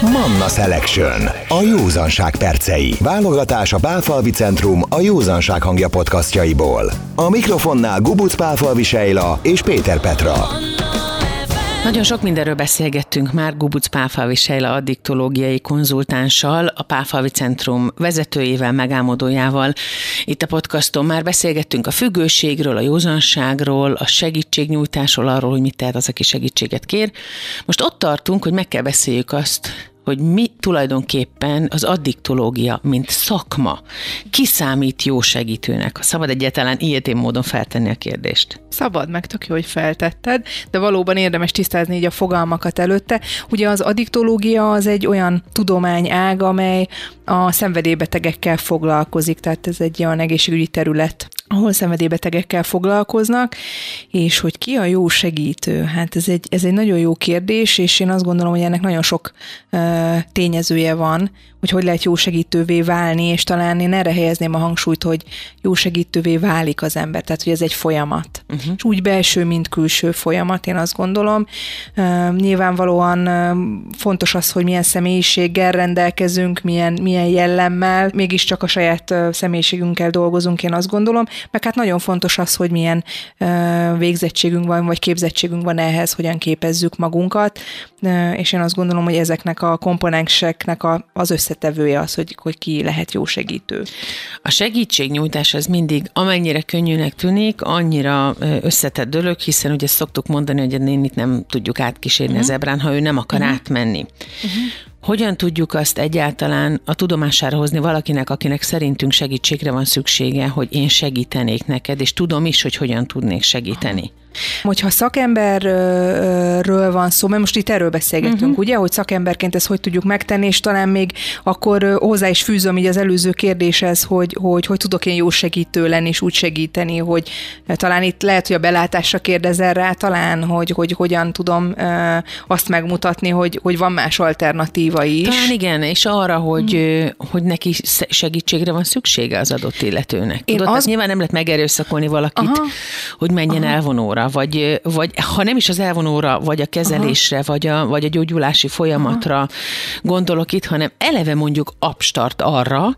Manna Selection. A józanság percei. Válogatás a Pálfalvi Centrum a józanság hangja podcastjaiból. A mikrofonnál Gubuc Pálfalvi Sejla és Péter Petra. Nagyon sok mindenről beszélgettünk már Gubuc Pálfalvi Sejla addiktológiai konzultánssal, a Pálfalvi Centrum vezetőjével, megálmodójával. Itt a podcaston már beszélgettünk a függőségről, a józanságról, a segítségnyújtásról, arról, hogy mit tehet az, aki segítséget kér. Most ott tartunk, hogy meg kell beszéljük azt, hogy mi tulajdonképpen az addiktológia, mint szakma, kiszámít jó segítőnek. Ha szabad egyáltalán ilyetén módon feltenni a kérdést. Szabad, meg tök jó, hogy feltetted, de valóban érdemes tisztázni így a fogalmakat előtte. Ugye az addiktológia az egy olyan tudományág, amely a szenvedélybetegekkel foglalkozik, tehát ez egy olyan egészségügyi terület, ahol szenvedélybetegekkel foglalkoznak, és hogy ki a jó segítő? Hát ez egy, ez egy nagyon jó kérdés, és én azt gondolom, hogy ennek nagyon sok uh, tényezője van, hogy hogy lehet jó segítővé válni, és talán én erre helyezném a hangsúlyt, hogy jó segítővé válik az ember, tehát hogy ez egy folyamat. Uh-huh. És úgy belső, mint külső folyamat, én azt gondolom. Uh, nyilvánvalóan uh, fontos az, hogy milyen személyiséggel rendelkezünk, milyen, milyen jellemmel, mégiscsak a saját uh, személyiségünkkel dolgozunk, én azt gondolom, meg hát nagyon fontos az, hogy milyen végzettségünk van, vagy képzettségünk van ehhez, hogyan képezzük magunkat, és én azt gondolom, hogy ezeknek a komponenseknek a, az össze összetevője az, hogy, hogy ki lehet jó segítő. A segítségnyújtás az mindig, amennyire könnyűnek tűnik, annyira összetett dolog, hiszen ugye szoktuk mondani, hogy a nénit nem tudjuk átkísérni uh-huh. az ebrán, ha ő nem akar uh-huh. átmenni. Uh-huh. Hogyan tudjuk azt egyáltalán a tudomására hozni valakinek, akinek szerintünk segítségre van szüksége, hogy én segítenék neked, és tudom is, hogy hogyan tudnék segíteni? Hogyha szakemberről van szó, mert most itt erről beszélgetünk, uh-huh. ugye, hogy szakemberként ezt hogy tudjuk megtenni, és talán még akkor hozzá is fűzöm így az előző kérdéshez, hogy, hogy hogy tudok én jó segítő lenni, és úgy segíteni, hogy talán itt lehet, hogy a belátásra kérdezel rá, talán, hogy, hogy hogyan tudom azt megmutatni, hogy, hogy van más alternatíva is. Talán igen, és arra, hogy, uh-huh. hogy neki segítségre van szüksége az adott illetőnek. Tudod, az... nyilván nem lehet megerőszakolni valakit, Aha. hogy menjen Aha. elvonóra elvonóra, vagy, vagy ha nem is az elvonóra, vagy a kezelésre, vagy a, vagy a gyógyulási folyamatra Aha. gondolok itt, hanem eleve mondjuk abstart arra,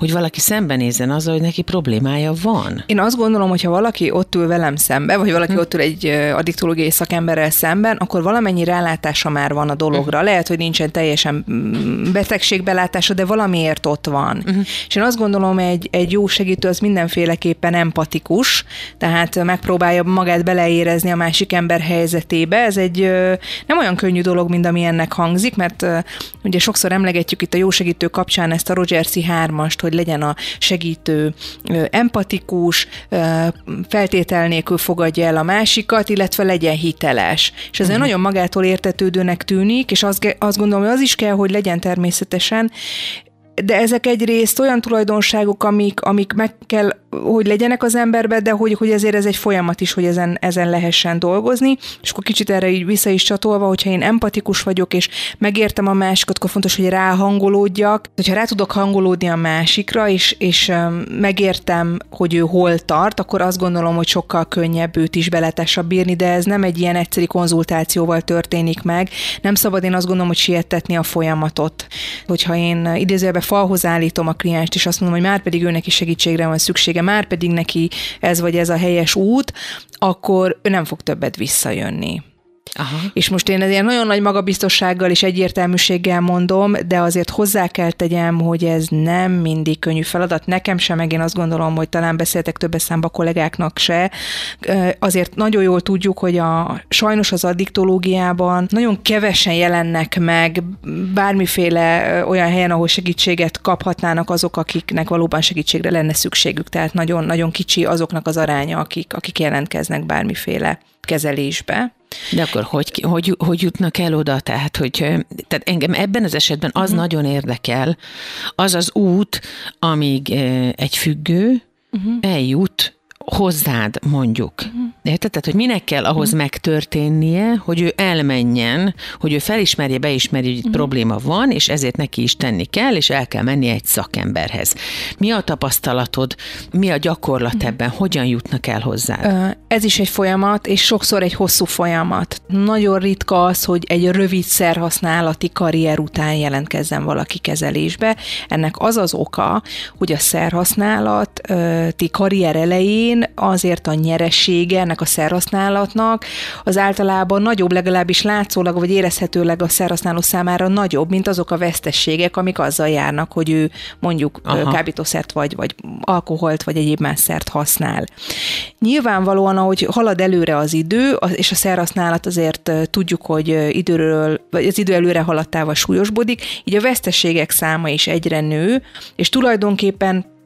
hogy valaki szembenézzen azzal, hogy neki problémája van. Én azt gondolom, hogy ha valaki ott ül velem szembe, vagy valaki hm. ott ül egy addiktológiai szakemberrel szemben, akkor valamennyi rálátása már van a dologra. Hm. Lehet, hogy nincsen teljesen mm, betegségbelátása, de valamiért ott van. Hm. És én azt gondolom, egy, egy jó segítő az mindenféleképpen empatikus, tehát megpróbálja magát beleérezni a másik ember helyzetébe. Ez egy nem olyan könnyű dolog, mint ami ennek hangzik, mert ugye sokszor emlegetjük itt a jó segítő kapcsán ezt a Roger C. 3-ast, hogy legyen a segítő empatikus, feltétel nélkül fogadja el a másikat, illetve legyen hiteles. És ez uh-huh. nagyon magától értetődőnek tűnik, és azt, azt gondolom, hogy az is kell, hogy legyen természetesen, de ezek egyrészt olyan tulajdonságok, amik, amik meg kell, hogy legyenek az emberbe, de hogy, hogy ezért ez egy folyamat is, hogy ezen, ezen lehessen dolgozni, és akkor kicsit erre így vissza is csatolva, hogyha én empatikus vagyok, és megértem a másikat, akkor fontos, hogy ráhangolódjak. Hogyha rá tudok hangolódni a másikra, és, és megértem, hogy ő hol tart, akkor azt gondolom, hogy sokkal könnyebb őt is beletessa bírni, de ez nem egy ilyen egyszerű konzultációval történik meg. Nem szabad én azt gondolom, hogy sietetni a folyamatot. Hogyha én idézőjelben falhoz állítom a klienst, és azt mondom, hogy már pedig őnek is segítségre van szüksége, már pedig neki ez vagy ez a helyes út, akkor ő nem fog többet visszajönni. Aha. És most én ilyen nagyon nagy magabiztossággal és egyértelműséggel mondom, de azért hozzá kell tegyem, hogy ez nem mindig könnyű feladat. Nekem sem, meg én azt gondolom, hogy talán beszéltek több számba kollégáknak se. Azért nagyon jól tudjuk, hogy a, sajnos az addiktológiában nagyon kevesen jelennek meg bármiféle olyan helyen, ahol segítséget kaphatnának azok, akiknek valóban segítségre lenne szükségük. Tehát nagyon, nagyon kicsi azoknak az aránya, akik, akik jelentkeznek bármiféle kezelésbe. De akkor hogy, hogy, hogy jutnak el oda? Tehát, hogy, tehát engem ebben az esetben az uh-huh. nagyon érdekel, az az út, amíg egy függő uh-huh. eljut hozzád mondjuk. Érted? Tehát, hogy minek kell ahhoz megtörténnie, hogy ő elmenjen, hogy ő felismerje, beismerje, hogy itt probléma van, és ezért neki is tenni kell, és el kell menni egy szakemberhez. Mi a tapasztalatod, mi a gyakorlat ebben, hogyan jutnak el hozzá? Ez is egy folyamat, és sokszor egy hosszú folyamat. Nagyon ritka az, hogy egy rövid szerhasználati karrier után jelentkezzen valaki kezelésbe. Ennek az az oka, hogy a szerhasználati karrier elején azért a nyeresége ennek a szerhasználatnak az általában nagyobb, legalábbis látszólag vagy érezhetőleg a szerhasználó számára nagyobb, mint azok a vesztességek, amik azzal járnak, hogy ő mondjuk Aha. kábítószert vagy, vagy alkoholt vagy egyéb más szert használ. Nyilvánvalóan, ahogy halad előre az idő, és a szerhasználat azért tudjuk, hogy időről, vagy az idő előre haladtával súlyosbodik, így a veszteségek száma is egyre nő, és tulajdonképpen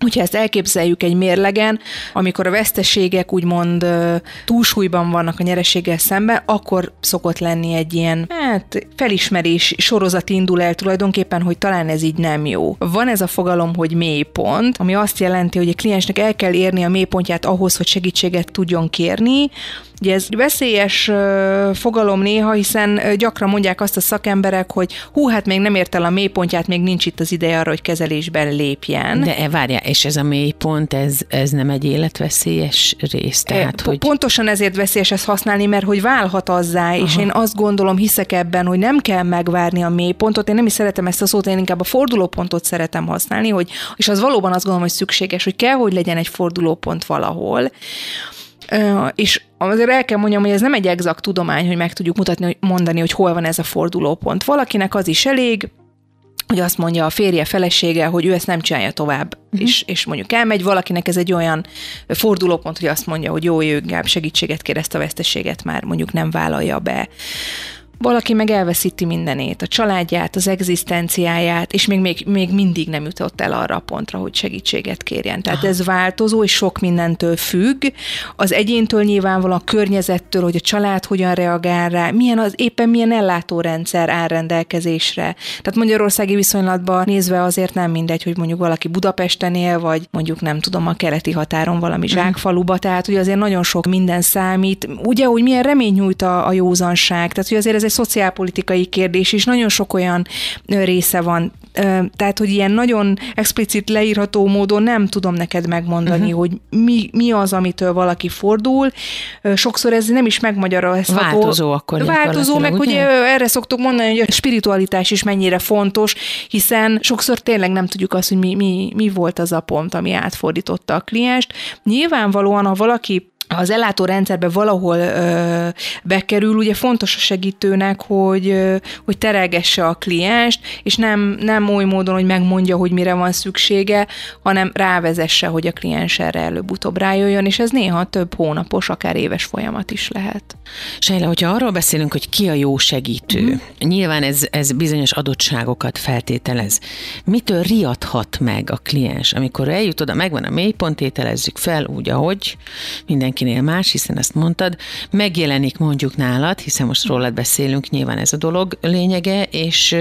Hogyha ezt elképzeljük egy mérlegen, amikor a veszteségek úgymond túlsúlyban vannak a nyereséggel szemben, akkor szokott lenni egy ilyen hát, felismerés sorozat indul el tulajdonképpen, hogy talán ez így nem jó. Van ez a fogalom, hogy mélypont, ami azt jelenti, hogy a kliensnek el kell érni a mélypontját ahhoz, hogy segítséget tudjon kérni, Ugye ez veszélyes fogalom néha, hiszen gyakran mondják azt a szakemberek, hogy hú, hát még nem ért el a mélypontját, még nincs itt az ideje arra, hogy kezelésben lépjen. De e, várja, és ez a mélypont, ez, ez nem egy életveszélyes rész? Tehát, e, hogy... Pontosan ezért veszélyes ezt használni, mert hogy válhat azzá, Aha. és én azt gondolom, hiszek ebben, hogy nem kell megvárni a mélypontot, én nem is szeretem ezt a szót, én inkább a fordulópontot szeretem használni, hogy, és az valóban azt gondolom, hogy szükséges, hogy kell, hogy legyen egy fordulópont valahol és azért el kell mondjam, hogy ez nem egy exakt tudomány, hogy meg tudjuk mutatni, mondani, hogy hol van ez a fordulópont. Valakinek az is elég, hogy azt mondja a férje, felesége, hogy ő ezt nem csinálja tovább, uh-huh. és, és mondjuk elmegy, valakinek ez egy olyan fordulópont, hogy azt mondja, hogy jó, ő inkább segítséget kér, ezt a veszteséget már mondjuk nem vállalja be. Valaki meg elveszíti mindenét, a családját, az egzisztenciáját, és még, még, még mindig nem jutott el arra a pontra, hogy segítséget kérjen. Tehát Aha. ez változó, és sok mindentől függ. Az egyéntől nyilvánvalóan a környezettől, hogy a család hogyan reagál rá, milyen az éppen milyen ellátórendszer áll rendelkezésre. Tehát Magyarországi viszonylatban nézve azért nem mindegy, hogy mondjuk valaki Budapesten él, vagy mondjuk nem tudom, a keleti határon valami mhm. zsákfaluba, tehát hogy azért nagyon sok minden számít. Ugye, hogy milyen remény nyújt a, a józanság, tehát hogy azért ez egy szociálpolitikai kérdés, és nagyon sok olyan része van. Tehát, hogy ilyen nagyon explicit leírható módon nem tudom neked megmondani, uh-huh. hogy mi, mi az, amitől valaki fordul. Sokszor ez nem is megmagyarázható. Változó akkor. Változó, meg ugye? ugye erre szoktuk mondani, hogy a spiritualitás is mennyire fontos, hiszen sokszor tényleg nem tudjuk azt, hogy mi, mi, mi volt az a pont, ami átfordította a klienst. Nyilvánvalóan, ha valaki az ellátó rendszerbe valahol ö, bekerül, ugye fontos a segítőnek, hogy, ö, hogy terelgesse a klienst, és nem, nem oly módon, hogy megmondja, hogy mire van szüksége, hanem rávezesse, hogy a kliens erre előbb-utóbb rájöjjön, és ez néha több hónapos, akár éves folyamat is lehet. Sejle, hogyha arról beszélünk, hogy ki a jó segítő, mm. nyilván ez, ez bizonyos adottságokat feltételez. Mitől riadhat meg a kliens, amikor eljut oda, megvan a mélypont, ételezzük fel úgy, ahogy mindenki mindenkinél más, hiszen ezt mondtad, megjelenik mondjuk nálad, hiszen most rólad beszélünk, nyilván ez a dolog lényege, és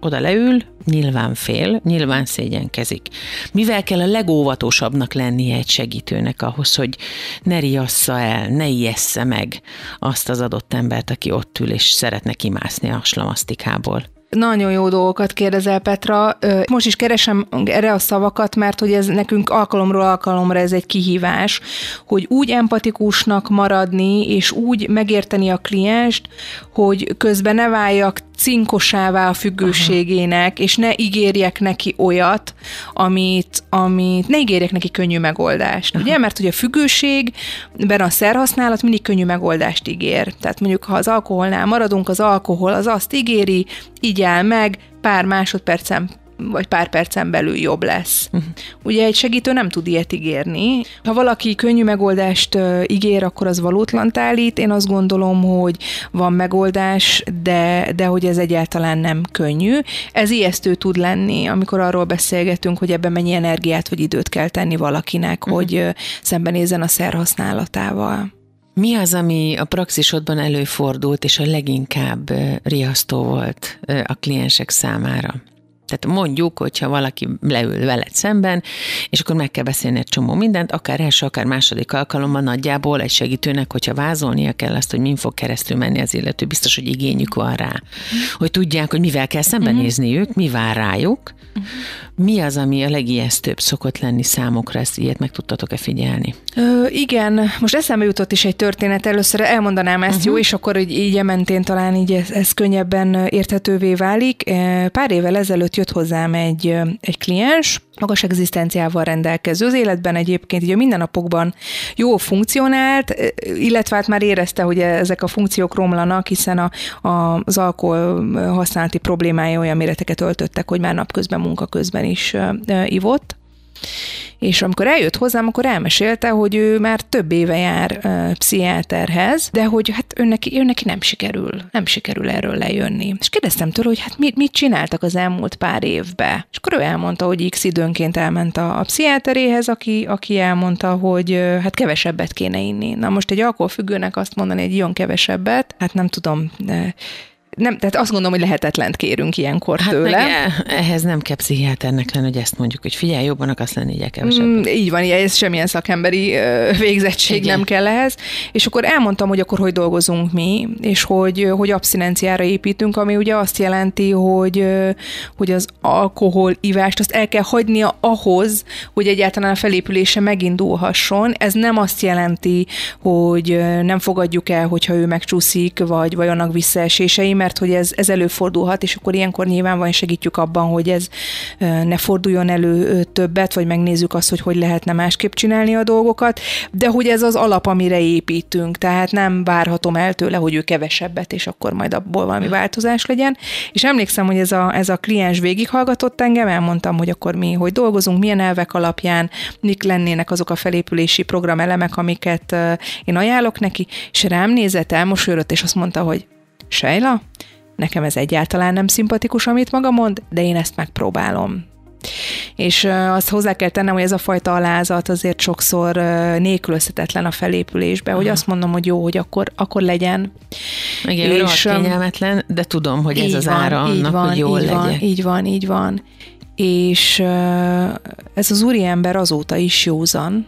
oda leül, nyilván fél, nyilván szégyenkezik. Mivel kell a legóvatosabbnak lennie egy segítőnek ahhoz, hogy ne riassza el, ne ijessze meg azt az adott embert, aki ott ül és szeretne kimászni a slamasztikából? Nagyon jó dolgokat kérdezel, Petra. Most is keresem erre a szavakat, mert hogy ez nekünk alkalomról alkalomra ez egy kihívás, hogy úgy empatikusnak maradni, és úgy megérteni a klienst, hogy közben ne váljak cinkosává a függőségének, Aha. és ne ígérjek neki olyat, amit, amit ne ígérjek neki könnyű megoldást. Aha. Ugye? Mert hogy a függőségben a szerhasználat mindig könnyű megoldást ígér. Tehát mondjuk, ha az alkoholnál maradunk, az alkohol az azt ígéri, így áll meg, pár másodpercen vagy pár percen belül jobb lesz. Uh-huh. Ugye egy segítő nem tud ilyet ígérni. Ha valaki könnyű megoldást ígér, akkor az valótlan állít. Én azt gondolom, hogy van megoldás, de, de hogy ez egyáltalán nem könnyű. Ez ijesztő tud lenni, amikor arról beszélgetünk, hogy ebben mennyi energiát vagy időt kell tenni valakinek, uh-huh. hogy szembenézzen a szerhasználatával. Mi az, ami a praxisodban előfordult, és a leginkább riasztó volt a kliensek számára? Tehát mondjuk, hogyha valaki leül veled szemben, és akkor meg kell beszélni egy csomó mindent, akár első, akár második alkalommal nagyjából egy segítőnek, hogyha vázolnia kell azt, hogy min fog keresztül menni az illető, biztos, hogy igényük van rá. Hogy tudják, hogy mivel kell szembenézniük, mi vár rájuk, mi az, ami a legijesztőbb szokott lenni számokra, ezt ilyet meg tudtatok-e figyelni? Ö, igen, most eszembe jutott is egy történet, először elmondanám ezt, uh-huh. jó, és akkor hogy így mentén talán így ez, ez könnyebben érthetővé válik. Pár évvel ezelőtt jött hozzám egy, egy kliens, magas egzisztenciával rendelkező. Az életben egyébként így a mindennapokban jó funkcionált, illetve hát már érezte, hogy ezek a funkciók romlanak, hiszen a, a, az alkohol használati problémája olyan méreteket öltöttek, hogy már napközben, munka közben is ivott és amikor eljött hozzám, akkor elmesélte, hogy ő már több éve jár uh, pszichiáterhez, de hogy hát ő neki, ő neki nem sikerül, nem sikerül erről lejönni. És kérdeztem tőle, hogy hát mit, mit csináltak az elmúlt pár évbe. És akkor ő elmondta, hogy x időnként elment a, a pszichiáteréhez, aki, aki elmondta, hogy uh, hát kevesebbet kéne inni. Na most egy alkoholfüggőnek azt mondani, hogy ilyen kevesebbet, hát nem tudom, de nem, tehát azt gondolom, hogy lehetetlent kérünk ilyenkor hát tőle. Meg ehhez nem kell pszichiáternek lenni, hogy ezt mondjuk, hogy figyelj, jobban akarsz lenni, így kevesebb. Mm, így van, ez semmilyen szakemberi végzettség Igen. nem kell ehhez. És akkor elmondtam, hogy akkor hogy dolgozunk mi, és hogy, hogy abszinenciára építünk, ami ugye azt jelenti, hogy, hogy az alkohol ivást azt el kell hagynia ahhoz, hogy egyáltalán a felépülése megindulhasson. Ez nem azt jelenti, hogy nem fogadjuk el, hogyha ő megcsúszik, vagy, vagy annak visszaesései, mert mert hogy ez, ez előfordulhat, és akkor ilyenkor van segítjük abban, hogy ez ne forduljon elő többet, vagy megnézzük azt, hogy hogy lehetne másképp csinálni a dolgokat, de hogy ez az alap, amire építünk, tehát nem várhatom el tőle, hogy ő kevesebbet, és akkor majd abból valami változás legyen. És emlékszem, hogy ez a, ez a kliens végighallgatott engem, elmondtam, hogy akkor mi hogy dolgozunk, milyen elvek alapján, mik lennének azok a felépülési programelemek, amiket én ajánlok neki, és rám nézett, elmosolyodott, és azt mondta, hogy Sejla, nekem ez egyáltalán nem szimpatikus, amit maga mond, de én ezt megpróbálom. És azt hozzá kell tennem, hogy ez a fajta alázat azért sokszor nélkülözhetetlen a felépülésbe, Aha. hogy azt mondom, hogy jó, hogy akkor, akkor legyen. Igen, és kényelmetlen, de tudom, hogy ez az van, ára annak, van, hogy jól így legyen. Van, így van, így van. És ez az úriember azóta is józan,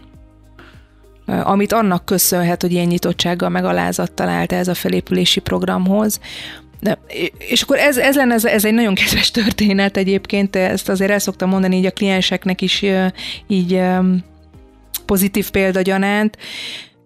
amit annak köszönhet, hogy ilyen nyitottsággal meg alázattal állt ez a felépülési programhoz. De, és akkor ez, ez lenne, ez, ez egy nagyon kedves történet egyébként, ezt azért el szoktam mondani így a klienseknek is így pozitív példagyanánt,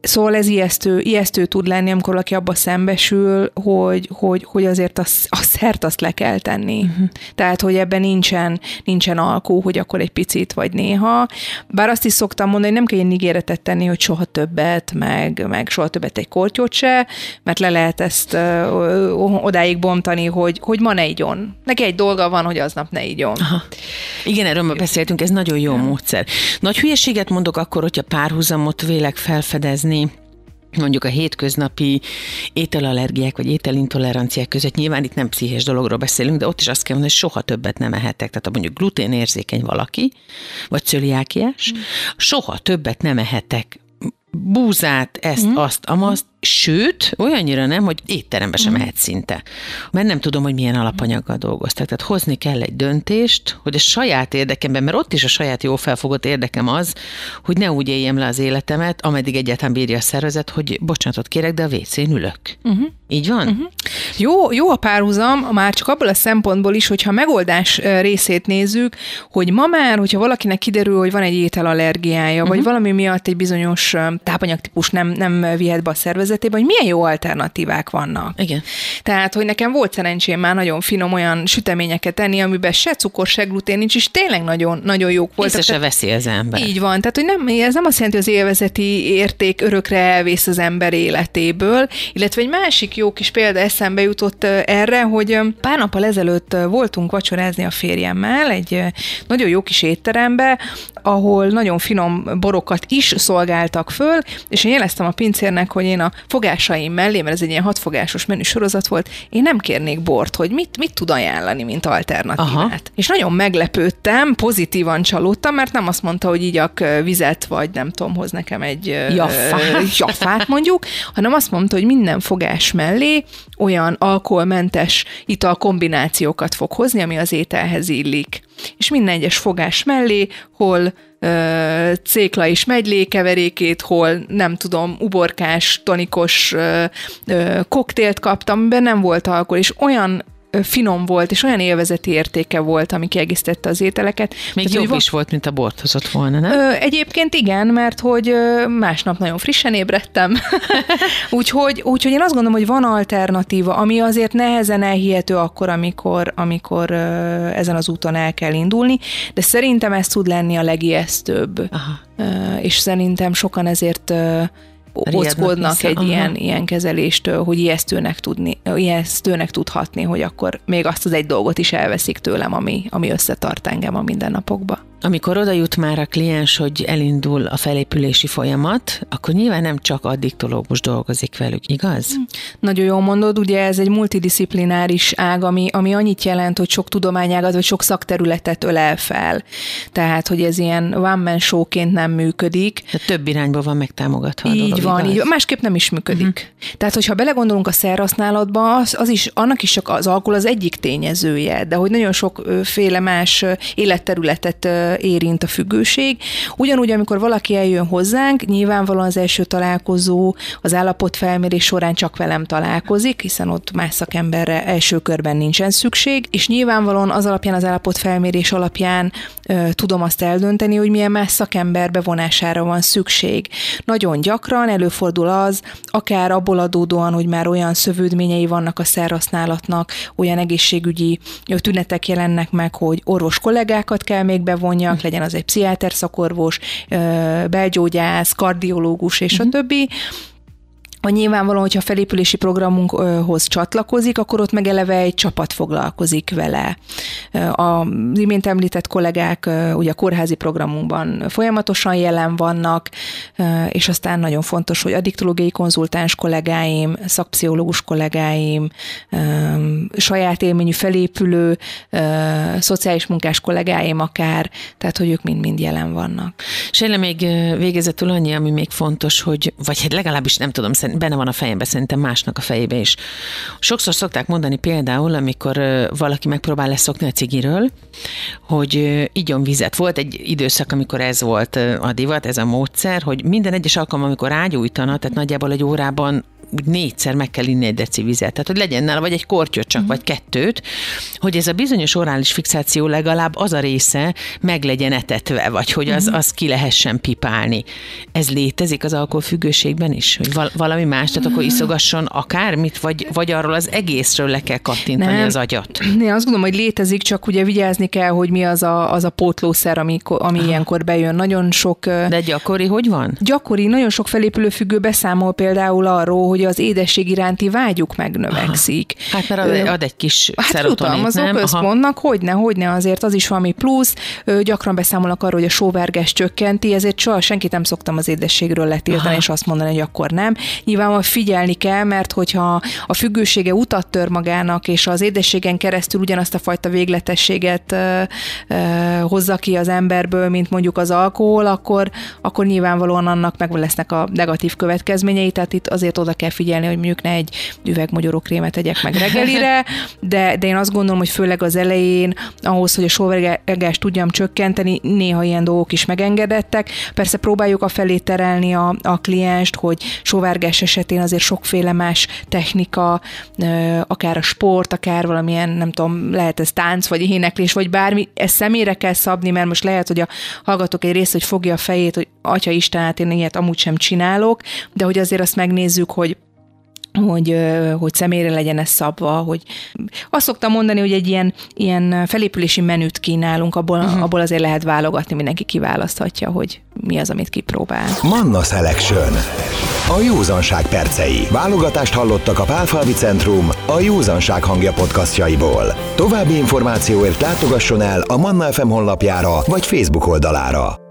Szóval ez ijesztő, ijesztő tud lenni, amikor valaki abba szembesül, hogy, hogy, hogy azért a, a szert azt le kell tenni. Uh-huh. Tehát, hogy ebben nincsen, nincsen alkó, hogy akkor egy picit vagy néha. Bár azt is szoktam mondani, hogy nem kell ilyen ígéretet tenni, hogy soha többet, meg, meg soha többet egy kortyot se, mert le lehet ezt ö, odáig bontani, hogy, hogy ma ne igyon. Neki egy dolga van, hogy aznap ne igyon. Aha. Igen, erről már beszéltünk, ez nagyon jó ja. módszer. Nagy hülyeséget mondok akkor, hogyha párhuzamot vélek felfedezni, mondjuk a hétköznapi ételallergiák vagy ételintoleranciák között, nyilván itt nem pszichés dologról beszélünk, de ott is azt kell mondani, hogy soha többet nem ehetek. Tehát ha mondjuk gluténérzékeny valaki, vagy cöliákiás, mm. soha többet nem ehetek búzát, ezt, mm. azt, amazt, Sőt, olyannyira nem, hogy étterembe sem mm. mehet szinte. Mert nem tudom, hogy milyen alapanyaggal dolgoztak. Tehát hozni kell egy döntést, hogy a saját érdekemben, mert ott is a saját jó felfogott érdekem az, hogy ne úgy éljem le az életemet, ameddig egyáltalán bírja a szervezet, hogy bocsánatot kérek, de a WC-n ülök. Uh-huh. Így van? Uh-huh. Jó, jó a párhuzam, már csak abból a szempontból is, hogyha megoldás részét nézzük, hogy ma már, hogyha valakinek kiderül, hogy van egy ételallergiája, uh-huh. vagy valami miatt egy bizonyos tápanyagtípus nem, nem vihet be a szervezet, környezetében, hogy milyen jó alternatívák vannak. Igen. Tehát, hogy nekem volt szerencsém már nagyon finom olyan süteményeket enni, amiben se cukor, se glutén nincs, és tényleg nagyon, nagyon jók voltak. Észre se veszi az ember. Így van. Tehát, hogy nem, ez nem azt jelenti, hogy az élvezeti érték örökre elvész az ember életéből, illetve egy másik jó kis példa eszembe jutott erre, hogy pár nappal ezelőtt voltunk vacsorázni a férjemmel egy nagyon jó kis étterembe, ahol nagyon finom borokat is szolgáltak föl, és én jeleztem a pincérnek, hogy én a fogásaim mellé, mert ez egy ilyen hatfogásos menü sorozat volt, én nem kérnék bort, hogy mit, mit tud ajánlani, mint alternatívát. Aha. És nagyon meglepődtem, pozitívan csalódtam, mert nem azt mondta, hogy igyak vizet, vagy nem tudom, hoz nekem egy jaffát, jaffát mondjuk, hanem azt mondta, hogy minden fogás mellé olyan alkoholmentes italkombinációkat fog hozni, ami az ételhez illik. És minden egyes fogás mellé, hol ö, cékla és megylé keverékét, hol nem tudom, uborkás, tonikos ö, ö, koktélt kaptam, amiben nem volt alkohol, és olyan finom volt, és olyan élvezeti értéke volt, ami kiegészítette az ételeket. Még Tehát, jobb is volt, mint a bort hozott volna, nem? Ö, egyébként igen, mert hogy másnap nagyon frissen ébredtem. úgyhogy, úgyhogy én azt gondolom, hogy van alternatíva, ami azért nehezen elhihető akkor, amikor, amikor ezen az úton el kell indulni, de szerintem ez tud lenni a legijesztőbb. Aha. És szerintem sokan ezért ockodnak egy ilyen, ilyen kezeléstől, hogy ijesztőnek, tudni, ijesztőnek tudhatni, hogy akkor még azt az egy dolgot is elveszik tőlem, ami, ami összetart engem a mindennapokba. Amikor oda jut már a kliens, hogy elindul a felépülési folyamat, akkor nyilván nem csak addiktológus dolgozik velük, igaz? Hm. Nagyon jól mondod, ugye ez egy multidisziplináris ág, ami, ami annyit jelent, hogy sok tudományágat vagy sok szakterületet ölel fel. Tehát, hogy ez ilyen one man showként nem működik. De több irányból van megtámogatva Így dolog, van, igaz? így Másképp nem is működik. Uh-huh. Tehát, hogyha belegondolunk a szerhasználatba, az, az is, annak is csak az alkohol az egyik tényezője, de hogy nagyon sokféle más életterületet érint a függőség. Ugyanúgy, amikor valaki eljön hozzánk, nyilvánvalóan az első találkozó az állapotfelmérés során csak velem találkozik, hiszen ott más szakemberre első körben nincsen szükség, és nyilvánvalóan az alapján, az állapotfelmérés alapján ö, tudom azt eldönteni, hogy milyen más szakember bevonására van szükség. Nagyon gyakran előfordul az, akár abból adódóan, hogy már olyan szövődményei vannak a szerhasználatnak, olyan egészségügyi tünetek jelennek meg, hogy orvos kollégákat kell még bevonja, vannak, legyen az egy pszichiáter szakorvos, belgyógyász, kardiológus és a mhm. többi, hogy nyilvánvalóan, hogyha a felépülési programunkhoz csatlakozik, akkor ott meg eleve egy csapat foglalkozik vele. Az imént említett kollégák ugye a kórházi programunkban folyamatosan jelen vannak, és aztán nagyon fontos, hogy addiktológiai konzultáns kollégáim, szakpszichológus kollégáim, saját élményű felépülő, szociális munkás kollégáim akár, tehát hogy ők mind-mind jelen vannak. Sejle, még végezetül annyi, ami még fontos, hogy, vagy hát legalábbis nem tudom, benne van a fejemben, szerintem másnak a fejébe is. Sokszor szokták mondani például, amikor valaki megpróbál leszokni a cigiről, hogy igyon vizet. Volt egy időszak, amikor ez volt a divat, ez a módszer, hogy minden egyes alkalom, amikor ágyújtana, tehát nagyjából egy órában úgy négyszer meg kell inni egy deci vizet. Tehát, hogy legyen nála vagy egy kortyot csak, uh-huh. vagy kettőt, hogy ez a bizonyos orális fixáció legalább az a része meg legyen etetve, vagy hogy az, uh-huh. az ki lehessen pipálni. Ez létezik az alkoholfüggőségben is? Hogy val- valami más, tehát akkor iszogasson akármit, vagy, vagy arról az egészről le kell kattintani Nem. az agyat? Én azt gondolom, hogy létezik, csak ugye vigyázni kell, hogy mi az a, az a pótlószer, ami, ami ilyenkor bejön. Nagyon sok... De gyakori, hogy van? Gyakori, nagyon sok felépülő függő beszámol például arról, hogy az édesség iránti vágyuk megnövekszik. Aha. Hát mert ad, ad egy kis Hát jutalmazó központnak, hogyne, hogyne, azért az is valami plusz. Gyakran beszámolnak arról, hogy a sóverges csökkenti, ezért soha senkit nem szoktam az édességről letiltani, Aha. és azt mondani, hogy akkor nem. Nyilván figyelni kell, mert hogyha a függősége utat tör magának, és az édességen keresztül ugyanazt a fajta végletességet ö, ö, hozza ki az emberből, mint mondjuk az alkohol, akkor, akkor nyilvánvalóan annak meg lesznek a negatív következményei, tehát itt azért oda kell figyelni, hogy mondjuk ne egy üveg magyarókrémet tegyek meg reggelire, de, de én azt gondolom, hogy főleg az elején ahhoz, hogy a sóvergást tudjam csökkenteni, néha ilyen dolgok is megengedettek. Persze próbáljuk a felé terelni a, a klienst, hogy sóvárgás esetén azért sokféle más technika, akár a sport, akár valamilyen, nem tudom, lehet ez tánc, vagy éneklés, vagy bármi, ezt személyre kell szabni, mert most lehet, hogy a hallgatók egy rész, hogy fogja a fejét, hogy atya Isten, hát én ilyet amúgy sem csinálok, de hogy azért azt megnézzük, hogy hogy, hogy személyre legyen ez szabva, hogy azt szoktam mondani, hogy egy ilyen, ilyen felépülési menüt kínálunk, abból, uh-huh. abból azért lehet válogatni, mindenki kiválaszthatja, hogy mi az, amit kipróbál. Manna Selection. A józanság percei. Válogatást hallottak a Pálfalvi Centrum a Józanság hangja podcastjaiból. További információért látogasson el a Manna FM honlapjára vagy Facebook oldalára.